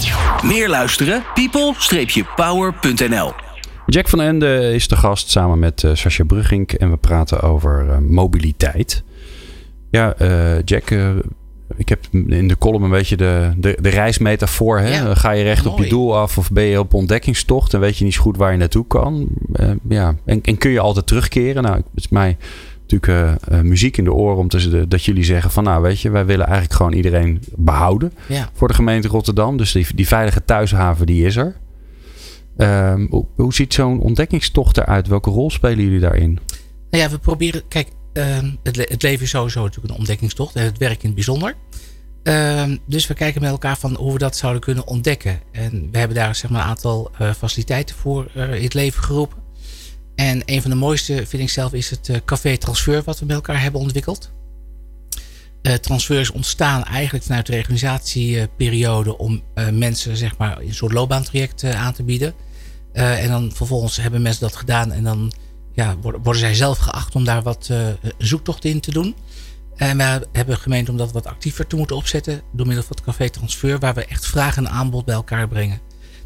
Meer luisteren? people-power.nl Jack van Ende is de gast samen met uh, Sascha Brugink en we praten over uh, mobiliteit. Ja, uh, Jack, ik heb in de column een beetje de, de, de reismetafoor. Hè? Ja, Ga je recht mooi. op je doel af of ben je op ontdekkingstocht en weet je niet zo goed waar je naartoe kan? ja. en, en kun je altijd terugkeren? Nou, het is mij natuurlijk uh, muziek in de oren om te, dat jullie zeggen van nou weet je, wij willen eigenlijk gewoon iedereen behouden ja. voor de gemeente Rotterdam. Dus die, die veilige thuishaven die is er. Um, hoe, hoe, ziet zo'n ontdekkingstocht eruit? Welke rol spelen jullie daarin? Nou ja, we proberen, kijk, uh, het, leven is sowieso natuurlijk een ontdekkingstocht en het werk in het bijzonder. Uh, dus we kijken met elkaar van hoe we dat zouden kunnen ontdekken. En we hebben daar zeg maar, een aantal uh, faciliteiten voor in het leven geroepen. En een van de mooiste, vind ik zelf, is het uh, Café Transfer wat we met elkaar hebben ontwikkeld. Uh, transfers ontstaan eigenlijk vanuit de reorganisatieperiode om mensen zeg maar, een soort loopbaantraject aan te bieden. en dan vervolgens hebben mensen dat gedaan en dan ja, worden, zij zelf geacht om daar wat zoektocht in te doen. En we hebben gemeend om dat wat actiever te moeten opzetten door middel van het Café Transfer, waar we echt vraag en aanbod bij elkaar brengen.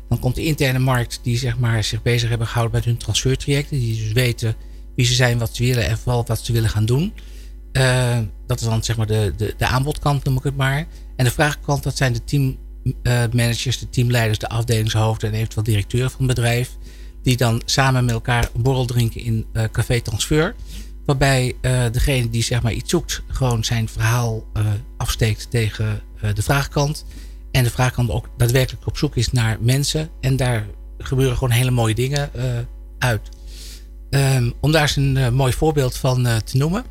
Dan komt de interne markt die zeg maar, zich bezig hebben gehouden met hun transfertrajecten. Die dus weten wie ze zijn, wat ze willen en vooral wat ze willen gaan doen. Uh, dat is dan zeg maar de, de, de aanbodkant, noem ik het maar. En de vraagkant, dat zijn de teammanagers, de teamleiders, de afdelingshoofden en eventueel directeur van het bedrijf. Die dan samen met elkaar een borrel drinken in uh, Café Transfer. Waarbij uh, degene die zeg maar iets zoekt, gewoon zijn verhaal afsteekt tegen de vraagkant. En de vraag kan ook daadwerkelijk op zoek is naar mensen. En daar gebeuren gewoon hele mooie dingen uit. Um, om daar eens een mooi voorbeeld van te noemen.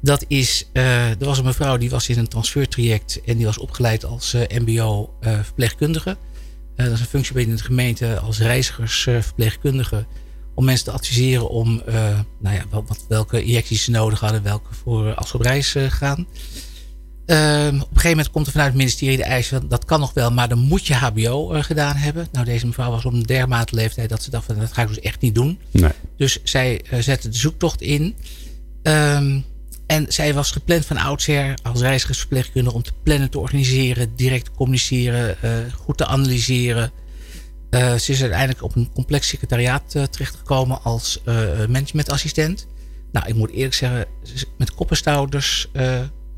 Dat is, er was een mevrouw die was in een transfertraject. En die was opgeleid als mbo verpleegkundige. Dat is een functie binnen de gemeente als reizigersverpleegkundige. om mensen te adviseren om nou ja, wat, welke injecties ze nodig hadden. Welke voor als ze op reis gaan. Um, op een gegeven moment komt er vanuit het ministerie de eis van dat kan nog wel, maar dan moet je HBO uh, gedaan hebben. Nou, deze mevrouw was op een dermate leeftijd dat ze dacht van dat ga ik dus echt niet doen. Nee. Dus zij uh, zette de zoektocht in. Um, en zij was gepland van oudsher als reizigersverpleegkundige om te plannen, te organiseren, direct te communiceren, uh, goed te analyseren. ze is uiteindelijk op een complex secretariaat terechtgekomen als managementassistent. Nou, ik moet eerlijk zeggen, met koppenstouders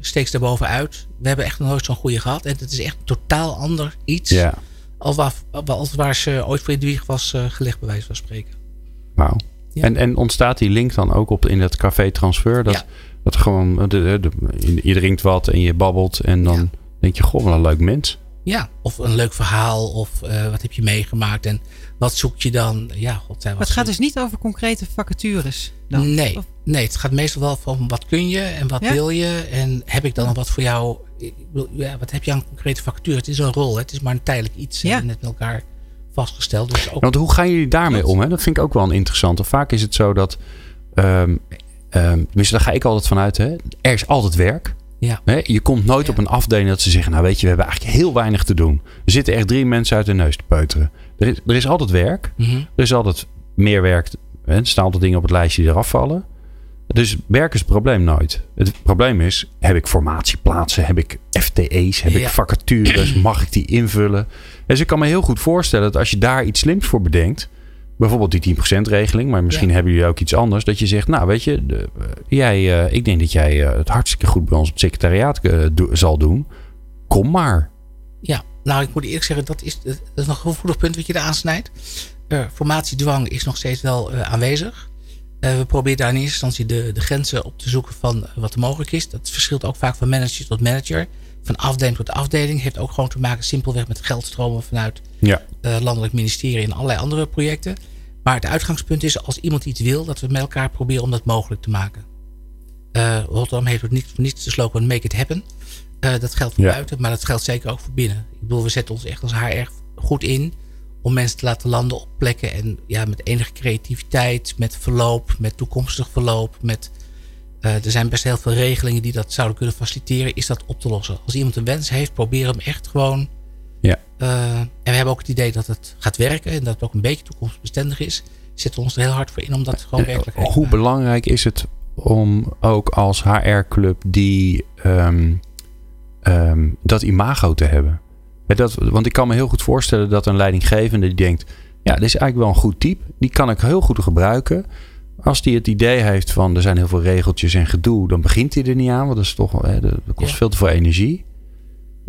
steekt er bovenuit. We hebben echt nog nooit zo'n goede gehad. En het is echt totaal ander iets. Ja. Als waar, als waar ze ooit voor in de wieg was gelegd, bij wijze van spreken. Wauw. Ja. En, en ontstaat die link dan ook op in het café transfer? Dat, ja. Dat gewoon, de, de, de, je drinkt wat en je babbelt. En dan ja. denk je, goh, wat een leuk mens. Ja, of een leuk verhaal. Of uh, wat heb je meegemaakt. En wat zoek je dan? Ja, God, maar het gaat dus niet over concrete vacatures? Dan, nee, nee, het gaat meestal wel van wat kun je en wat ja? wil je. En heb ik dan nog wat voor jou? Ja, wat heb je aan concrete vacature? Het is een rol, het is maar een tijdelijk iets. Ja. net met elkaar vastgesteld. Dus ook Want hoe gaan jullie daarmee om? Hè? Dat vind ik ook wel een interessante. Vaak is het zo dat, um, um, tenminste daar ga ik altijd vanuit, hè? er is altijd werk. Ja. Hè? Je komt nooit ja. op een afdeling dat ze zeggen, nou weet je, we hebben eigenlijk heel weinig te doen. Er zitten echt drie mensen uit de neus te peuteren. Er is, er is altijd werk. Mm -hmm. Er is altijd meer werk. Hè? Er staan altijd dingen op het lijstje die eraf vallen. Dus werk is het probleem nooit. Het probleem is, heb ik formatieplaatsen? Heb ik FTE's? Heb ja. ik vacatures? Mag ik die invullen? Dus ik kan me heel goed voorstellen dat als je daar iets slims voor bedenkt, bijvoorbeeld die 10% regeling, maar misschien Ja. hebben jullie ook iets anders. Dat je zegt, nou weet je, de- eh, jij, eh, ik denk dat jij eh, het hartstikke goed bij ons op het secretariaat do- zal doen. Kom maar. Ja, nou ik moet eerlijk zeggen, dat is, dat is nog een gevoelig punt wat je daar aansnijdt. Formatiedwang is nog steeds wel aanwezig. We proberen daar in eerste instantie de, de grenzen op te zoeken van wat er mogelijk is. Dat verschilt ook vaak van manager tot manager. Van afdeling tot afdeling. Heeft ook gewoon te maken simpelweg met geldstromen vanuit Ja. Eh, landelijk ministerie en allerlei andere projecten. Maar het uitgangspunt is als iemand iets wil, dat we met elkaar proberen om dat mogelijk te maken. Eh, Rotterdam heeft ook niet voor niets de slogan Make it happen. Eh, dat geldt voor Ja. buiten, maar dat geldt zeker ook voor binnen. Ik bedoel, we zetten ons echt als HR goed in om mensen te laten landen op plekken en ja, met enige creativiteit, met verloop, met toekomstig verloop, met er zijn best heel veel regelingen die dat zouden kunnen faciliteren, is dat op te lossen. Als iemand een wens heeft, probeer hem echt gewoon. Ja. Eh, en we hebben ook het idee dat het gaat werken en dat het ook een beetje toekomstbestendig is. Zetten we ons er heel hard voor in om dat gewoon En, werkelijk eh, Hoe belangrijk is het om ook als HR-club die ehm, ehm, dat imago te hebben? Dat, want ik kan me heel goed voorstellen dat een leidinggevende die denkt: ja, dit is eigenlijk wel een goed type, die kan ik heel goed gebruiken. Als die het idee heeft van er zijn heel veel regeltjes en gedoe, dan begint hij er niet aan, want dat is toch hè, dat kost Ja. veel te veel energie.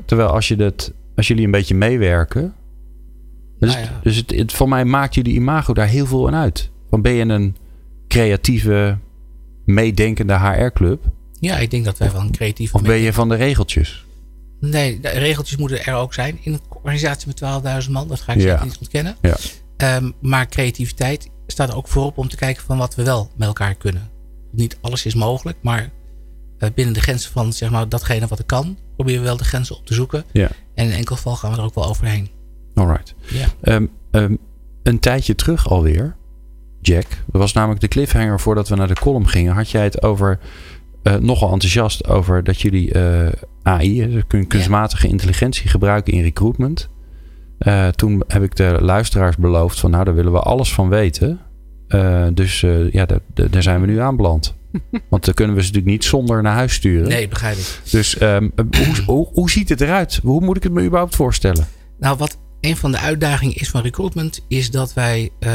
Terwijl als je dat, als jullie een beetje meewerken, dus, Nou ja. dus het, het, voor mij maakt jullie imago daar heel veel aan uit. Van ben je een creatieve, meedenkende HR-club? Ja, ik denk dat wij wel een creatief. Of ben je van de regeltjes? Nee, de regeltjes moeten er ook zijn in een organisatie met 12.000 man. Dat ga ik Ja. zeker niet ontkennen. Ja. Ehm, maar creativiteit staat er ook voorop om te kijken van wat we wel met elkaar kunnen. Niet alles is mogelijk, maar eh, binnen de grenzen van zeg maar, datgene wat er kan, proberen we wel de grenzen op te zoeken. Ja. En in enkel geval gaan we er ook wel overheen. Alright. Ja. Ehm, ehm, een tijdje terug alweer, Jack. Dat was namelijk de cliffhanger voordat we naar de column gingen. Had jij het over, eh, nogal enthousiast over dat jullie eh, AI, dus kun- kunstmatige intelligentie gebruiken in recruitment. Eh, toen heb ik de luisteraars beloofd van nou, daar willen we alles van weten. Eh, dus eh, ja, daar, daar- daar zijn we nu aanbeland. Want dan kunnen we ze natuurlijk niet zonder naar huis sturen. Nee, begrijp ik. Dus ehm, hoe, hoe, hoe ziet het eruit? Hoe moet ik het me überhaupt voorstellen? Nou, wat een van de uitdagingen is van recruitment, is dat wij eh,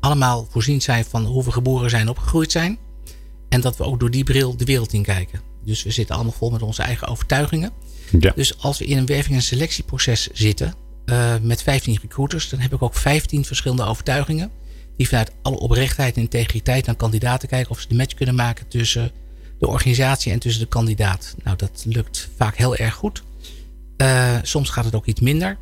allemaal voorzien zijn van hoe we geboren zijn en opgegroeid zijn. En dat we ook door die bril de wereld in kijken. Dus we zitten allemaal vol met onze eigen overtuigingen. Ja. Dus als we in een werving- en selectieproces zitten eh, met 15 recruiters, dan heb ik ook 15 verschillende overtuigingen. Die vanuit alle oprechtheid en integriteit naar kandidaten kijken of ze de match kunnen maken tussen de organisatie en tussen de kandidaat. Nou, dat lukt vaak heel erg goed. Eh, soms gaat het ook iets minder.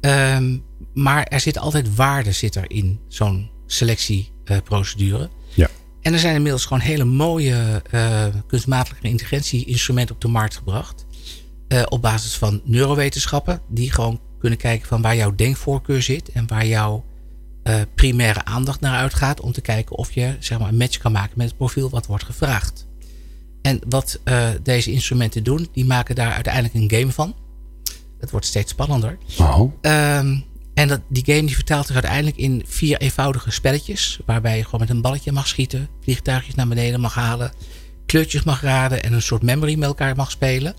Ehm, maar er zit altijd waarde zit er in zo'n selectieprocedure. Ja. En er zijn inmiddels gewoon hele mooie eh, kunstmatige intelligentie-instrumenten op de markt gebracht. Eh, op basis van neurowetenschappen. Die gewoon kunnen kijken van waar jouw denkvoorkeur zit. En waar jouw primaire aandacht naar uitgaat. Om te kijken of je zeg maar, een match kan maken met het profiel wat wordt gevraagd. En wat eh, deze instrumenten doen, die maken daar uiteindelijk een game van. Het wordt steeds spannender. Oh. Ehm, en dat, die game die vertaalt zich uiteindelijk in vier eenvoudige spelletjes. Waarbij je gewoon met een balletje mag schieten. Vliegtuigjes naar beneden mag halen. Kleurtjes mag raden. En een soort memory met elkaar mag spelen.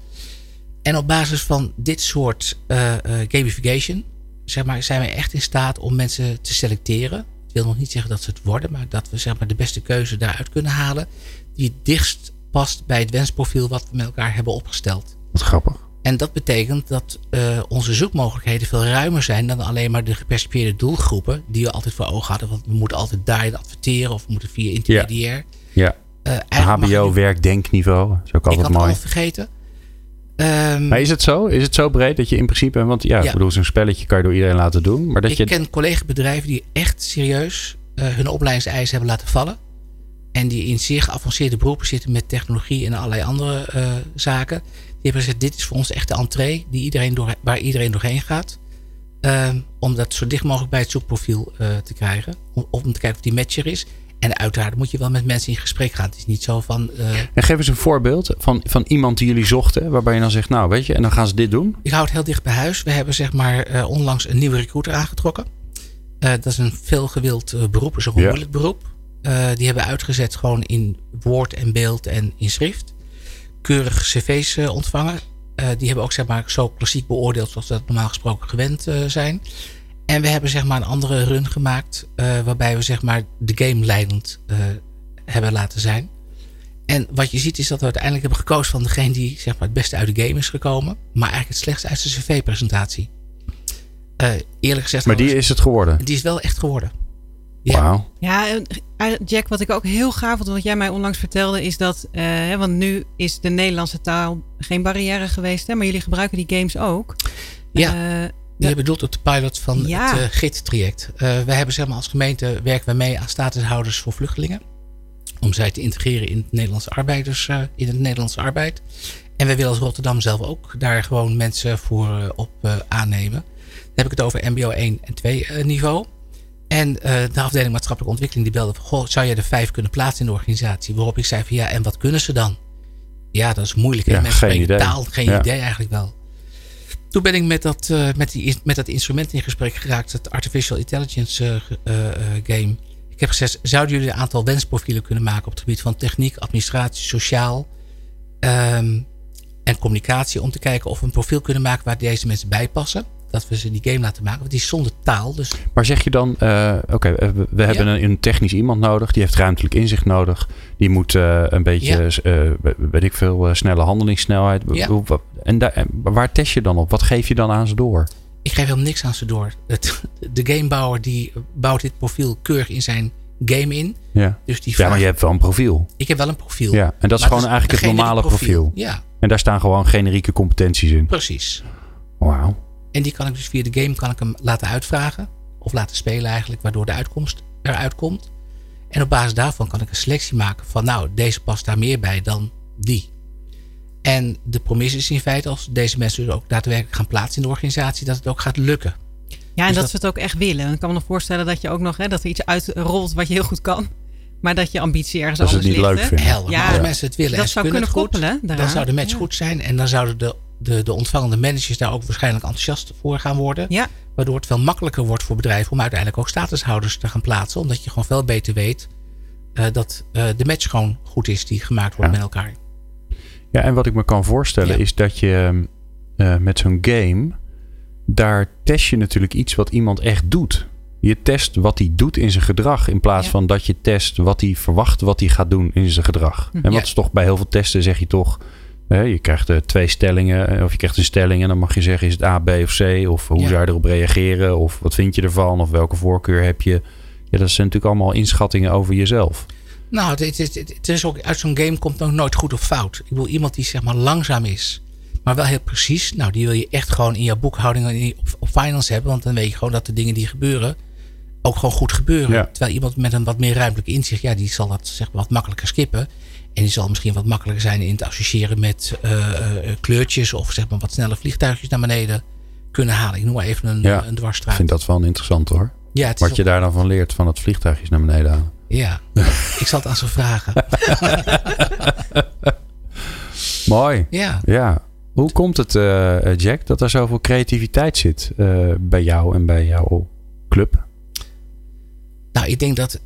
En op basis van dit soort eh, eh, gamification. Zeg maar, zijn we echt in staat om mensen te selecteren. Ik wil nog niet zeggen dat ze het worden. Maar dat we zeg maar, de beste keuze daaruit kunnen halen. Die het dichtst past bij het wensprofiel wat we met elkaar hebben opgesteld. Wat grappig. En dat betekent dat eh, onze zoekmogelijkheden veel ruimer zijn dan alleen maar de gepercipieerde doelgroepen die we altijd voor ogen hadden. Want we moeten altijd daarin adverteren of we moeten via intermediair. Ja. Eh, je HBO nu- werkdenkniveau. Dat is ook Ik altijd had het mooi. al vergeten. Ehm, Maar is het zo? Is het zo breed dat je in principe... Want ja, Ja. ik bedoel, zo'n spelletje kan je door iedereen laten doen. Maar dat ik je... ken collega-bedrijven die echt serieus eh, hun opleidingseisen hebben laten vallen. En die in zeer geavanceerde beroepen zitten met technologie en allerlei andere eh, zaken. Die hebben gezegd, dit is voor ons echt de entree die iedereen door, waar iedereen doorheen gaat. Ehm, om dat zo dicht mogelijk bij het zoekprofiel eh, te krijgen. Om, om te kijken of die matcher is. En uiteraard moet je wel met mensen in gesprek gaan. Het is niet zo van... eh, En geef eens een voorbeeld van, van iemand die jullie zochten. Waarbij je dan zegt, nou weet je, en dan gaan ze dit doen. Ik hou het heel dicht bij huis. We hebben zeg maar eh, onlangs een nieuwe recruiter aangetrokken. Eh, dat is een veelgewild beroep, is ook een Ja. moeilijk beroep. Die hebben uitgezet gewoon in woord en beeld en in schrift. Keurig cv's ontvangen. Die hebben ook zeg maar zo klassiek beoordeeld zoals we dat normaal gesproken gewend zijn. En we hebben zeg maar een andere run gemaakt. eh, waarbij we zeg maar de game leidend eh, hebben laten zijn. En wat je ziet is dat we uiteindelijk hebben gekozen van degene die zeg maar, het beste uit de game is gekomen. Maar eigenlijk het slechtste uit de cv-presentatie. Eh, eerlijk gezegd. Maar die is het geworden. die is wel echt geworden. Ja. Wauw. Ja, Jack, wat ik ook heel gaaf vond, wat jij mij onlangs vertelde, is dat, eh, hè, want nu is de Nederlandse taal geen barrière geweest, hè, maar jullie gebruiken die games ook. Ja. Eh, Die bedoelt op de pilot van Ja. het uh, GIT-traject. Uh, wij hebben zeg maar als gemeente werken we mee aan statushouders voor vluchtelingen. Om zij te integreren in het Nederlandse arbeiders, uh, in het Nederlandse arbeid. En wij willen als Rotterdam zelf ook daar gewoon mensen voor uh, op aannemen. Dan heb ik het over MBO 1 en 2 niveau. En de afdeling maatschappelijke ontwikkeling die belde van, goh, zou jij er vijf kunnen plaatsen in de organisatie? Waarop ik zei van ja, en wat kunnen ze dan? Ja, dat is moeilijk. Ja, Mensen geen idee. taal, geen Ja. idee eigenlijk wel. Toen ben ik met dat, uh, met die, met dat instrument in gesprek geraakt, het Artificial Intelligence uh, uh, game. Ik heb gezegd, zouden jullie een aantal wensprofielen kunnen maken op het gebied van techniek, administratie, sociaal um, en communicatie, om te kijken of we een profiel kunnen maken waar deze mensen bij passen. Dat we ze die game laten maken, want die is zonder taal. Dus... Maar zeg je dan, uh, oké, okay, we, we, hebben een, een, technisch iemand nodig, die heeft ruimtelijk inzicht nodig, die moet uh, een beetje, ja. weet ik veel, snelle handelingssnelheid. Ja. En, daar, en waar test je dan op? Wat geef je dan aan ze door? Ik geef helemaal niks aan ze door. Het, de gamebouwer die bouwt dit profiel keurig in zijn game in. Ja, dus die ja maar je hebt wel een profiel. Ik heb wel een profiel. Ja, en dat is gewoon eigenlijk het normale profiel. profiel. Ja. En daar staan gewoon generieke competenties in. Precies. Wauw. En die kan ik dus via de game kan ik hem laten uitvragen. Of laten spelen eigenlijk, waardoor de uitkomst eruit komt. En op basis daarvan kan ik een selectie maken van nou, deze past daar meer bij dan die. En de promis is in feite, als deze mensen dus ook daadwerkelijk gaan plaatsen in de organisatie, dat het ook gaat lukken. Ja, en dus dat, dat, ze het ook echt willen. Ik kan me nog voorstellen dat je ook nog, hè, dat er iets uitrolt wat je heel goed kan. Maar dat je ambitie ergens dat anders het niet ligt. leuk vinden. Helder. Ja, als mensen het willen dat en zou kunnen, kunnen het koppelen. daaraan. dan zou de match ja. goed zijn. En dan zouden de, de, de ontvangende managers daar ook waarschijnlijk enthousiast voor gaan worden. Ja. Waardoor het veel makkelijker wordt voor bedrijven om uiteindelijk ook statushouders te gaan plaatsen. Omdat je gewoon veel beter weet uh, dat uh, de match gewoon goed is die gemaakt wordt Ja. met elkaar. Ja, en wat ik me kan voorstellen Ja. is dat je uh, met zo'n game, daar test je natuurlijk iets wat iemand echt doet. Je test wat hij doet in zijn gedrag. In plaats Ja. van dat je test wat hij verwacht wat hij gaat doen in zijn gedrag. En wat Ja. is toch bij heel veel testen zeg je toch. Je krijgt eh, twee stellingen. eh, Of je krijgt een stelling. En dan mag je zeggen is het A, B of C. Of hoe Ja. zou je erop reageren. Of wat vind je ervan. Of welke voorkeur heb je. Ja, dat zijn natuurlijk allemaal inschattingen over jezelf. Nou, het, het, het, het is ook, uit zo'n game komt nog nooit goed of fout. Ik bedoel, iemand die zeg maar langzaam is, maar wel heel precies. Nou, die wil je echt gewoon in jouw boekhouding en op, op finance hebben. Want dan weet je gewoon dat de dingen die gebeuren ook gewoon goed gebeuren. Ja. Terwijl iemand met een wat meer ruimtelijk inzicht, ja, die zal dat zeg maar wat makkelijker skippen. En die zal misschien wat makkelijker zijn in het associëren met eh, eh, kleurtjes of zeg maar wat snelle vliegtuigjes naar beneden kunnen halen. Ik noem maar even een, Ja, een Ik dwarsstraat. vind dat wel interessant hoor. ja, Wat je daar dan van leert van het vliegtuigjes naar beneden halen. ja. ik zal het aan ze vragen. Mooi. Ja. Ja. Hoe komt het, eh, Jack, dat er zoveel creativiteit zit bij jou en bij jouw club? Nou, ik denk dat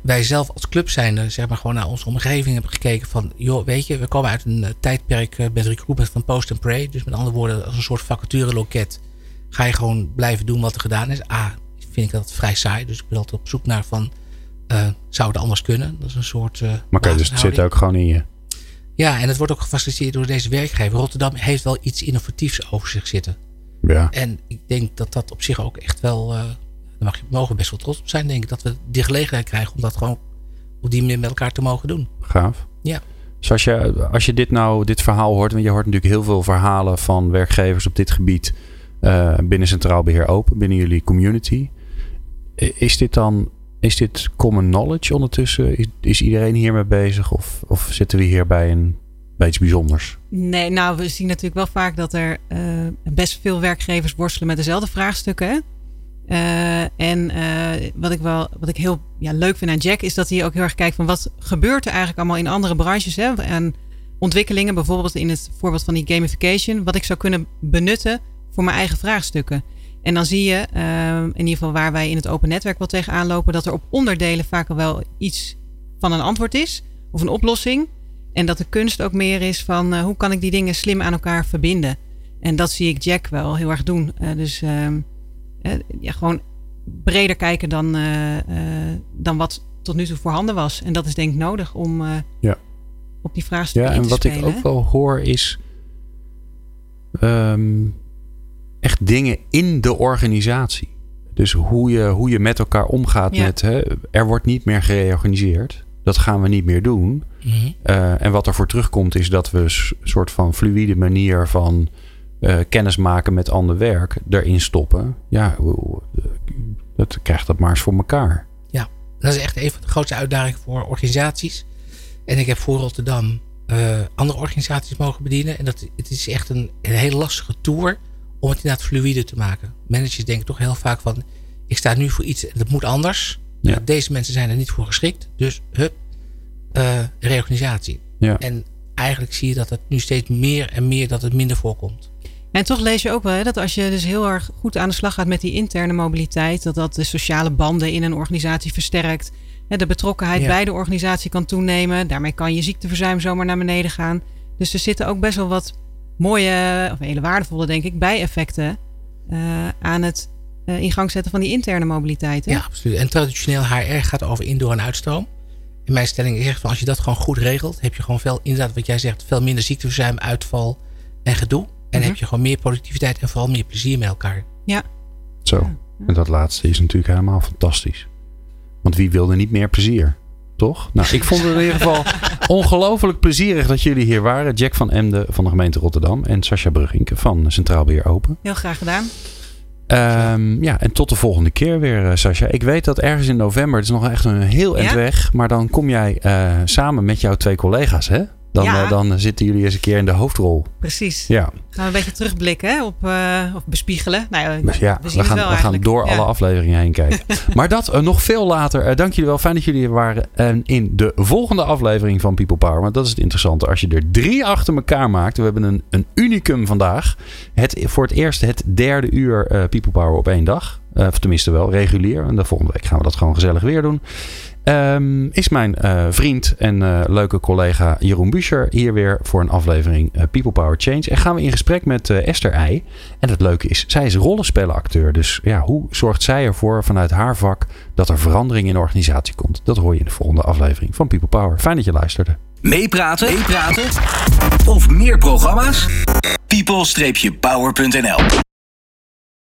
wij zelf als club zijn, zeg maar gewoon naar onze omgeving hebben gekeken van, joh, weet je, we komen uit een eh, tijdperk eh, met recruitment van post and pray. Dus met andere woorden, als een soort vacatureloket ga je gewoon blijven doen wat er gedaan is. A, vind ik dat vrij saai, dus ik ben altijd op zoek naar van, eh, zou het anders kunnen? Dat is een soort. Maar oké, dus het zit ook gewoon in je. Ja, en het wordt ook gefaciliteerd door deze werkgever. Rotterdam heeft wel iets innovatiefs over zich zitten. Ja. En ik denk dat dat op zich ook echt wel. Daar mag je, mogen we best wel trots op zijn, denk ik. Dat we die gelegenheid krijgen om dat gewoon op die manier met elkaar te mogen doen. Gaaf. Ja. Dus als je, als je dit nou, dit verhaal hoort, want je hoort natuurlijk heel veel verhalen van werkgevers op dit gebied eh, binnen Centraal Beheer Open, binnen jullie community. Is dit dan, is dit common knowledge ondertussen? Is, is iedereen hiermee bezig of, of zitten we hier bij een, bij iets bijzonders? Nee, nou, we zien natuurlijk wel vaak dat er eh, best veel werkgevers worstelen met dezelfde vraagstukken. Hè? Eh, en eh, wat ik wel wat ik heel ja, leuk vind aan Jack is dat hij ook heel erg kijkt van wat gebeurt er eigenlijk allemaal in andere branches. Hè? En ontwikkelingen, bijvoorbeeld in het voorbeeld van die gamification, wat ik zou kunnen benutten voor mijn eigen vraagstukken. En dan zie je, eh, in ieder geval waar wij in het open netwerk wel tegenaan lopen, dat er op onderdelen vaak wel iets van een antwoord is of een oplossing. En dat de kunst ook meer is van eh, hoe kan ik die dingen slim aan elkaar verbinden. En dat zie ik Jack wel heel erg doen. Dus ehm, ja, gewoon breder kijken dan, dan wat tot nu toe voorhanden was. En dat is denk ik nodig om ja. op die vraagstuk ja, en wat ik ook wel hoor is ehm, echt dingen in de organisatie. Dus hoe je, hoe je met elkaar omgaat met hè, er wordt niet meer gereorganiseerd. Dat gaan we niet meer doen. Mhm. Eh, en wat er voor terugkomt is dat we een soort van fluïde manier van uh, kennis maken met ander werk erin stoppen. Ja, dat krijgt dat maar eens voor elkaar. Ja, dat is echt een van de grootste uitdagingen voor organisaties. En ik heb voor Rotterdam uh, andere organisaties mogen bedienen. En dat, het is echt een, een hele lastige tour om het inderdaad fluïde te maken. Managers denken toch heel vaak van, ik sta nu voor iets en dat moet anders. Ja. Deze mensen zijn er niet voor geschikt. Dus hup, uh, reorganisatie. Ja. En eigenlijk zie je dat het nu steeds meer en meer dat het minder voorkomt. En toch lees je ook wel hè, dat als je dus heel erg goed aan de slag gaat met die interne mobiliteit, dat dat de sociale banden in een organisatie versterkt. De betrokkenheid bij de organisatie kan toenemen. Daarmee kan je ziekteverzuim zomaar naar beneden gaan. Dus er zitten ook best wel wat mooie, of hele waardevolle, denk ik, bijeffecten uh, aan het uh, in gang zetten van die interne mobiliteit. Hè? Ja, absoluut. En traditioneel HR gaat over indoor en uitstroom. In mijn stelling is echt van als je dat gewoon goed regelt, heb je gewoon veel, inderdaad wat jij zegt, veel minder ziekteverzuim, uitval en gedoe. En mhm. heb je gewoon meer productiviteit en vooral meer plezier met elkaar. Ja. Zo. En dat laatste is natuurlijk helemaal fantastisch. Want wie wilde niet meer plezier? toch? Nou, ik vond het in ieder geval ongelooflijk plezierig dat jullie hier waren. Jack van Emden van de gemeente Rotterdam en Sascha Brugink van Centraal Beheer Open. Heel graag gedaan. Um, ja, en tot de volgende keer weer, uh, Sascha. Ik weet dat ergens in november, het is nog echt een heel eind weg, maar dan kom jij uh, samen met jouw twee collega's, hè? Dan, ja. uh, dan zitten jullie eens een keer in de hoofdrol. Precies. Ja. Gaan we een beetje terugblikken hè, op, uh, of bespiegelen. Nou, ja, we, we gaan, we gaan door ja. alle afleveringen heen kijken. maar dat uh, nog veel later. Dank jullie wel. Fijn dat jullie er waren. En in de volgende aflevering van People Power. Want dat is het interessante. Als je er drie achter elkaar maakt. We hebben een, een unicum vandaag. Het, voor het eerst het derde uur People Power op één dag. of tenminste wel regulier. En de volgende week gaan we dat gewoon gezellig weer doen. Um, is mijn uh, vriend en uh, leuke collega Jeroen Buescher hier weer voor een aflevering uh, People Power Change. En gaan we in gesprek met Esther Eij. En het leuke is, zij is rollenspellenacteur. Dus ja, hoe zorgt zij ervoor vanuit haar vak dat er verandering in de organisatie komt? Dat hoor je in de volgende aflevering van People Power. Fijn dat je luisterde. Meepraten, meepraten of meer programma's? people-power.nl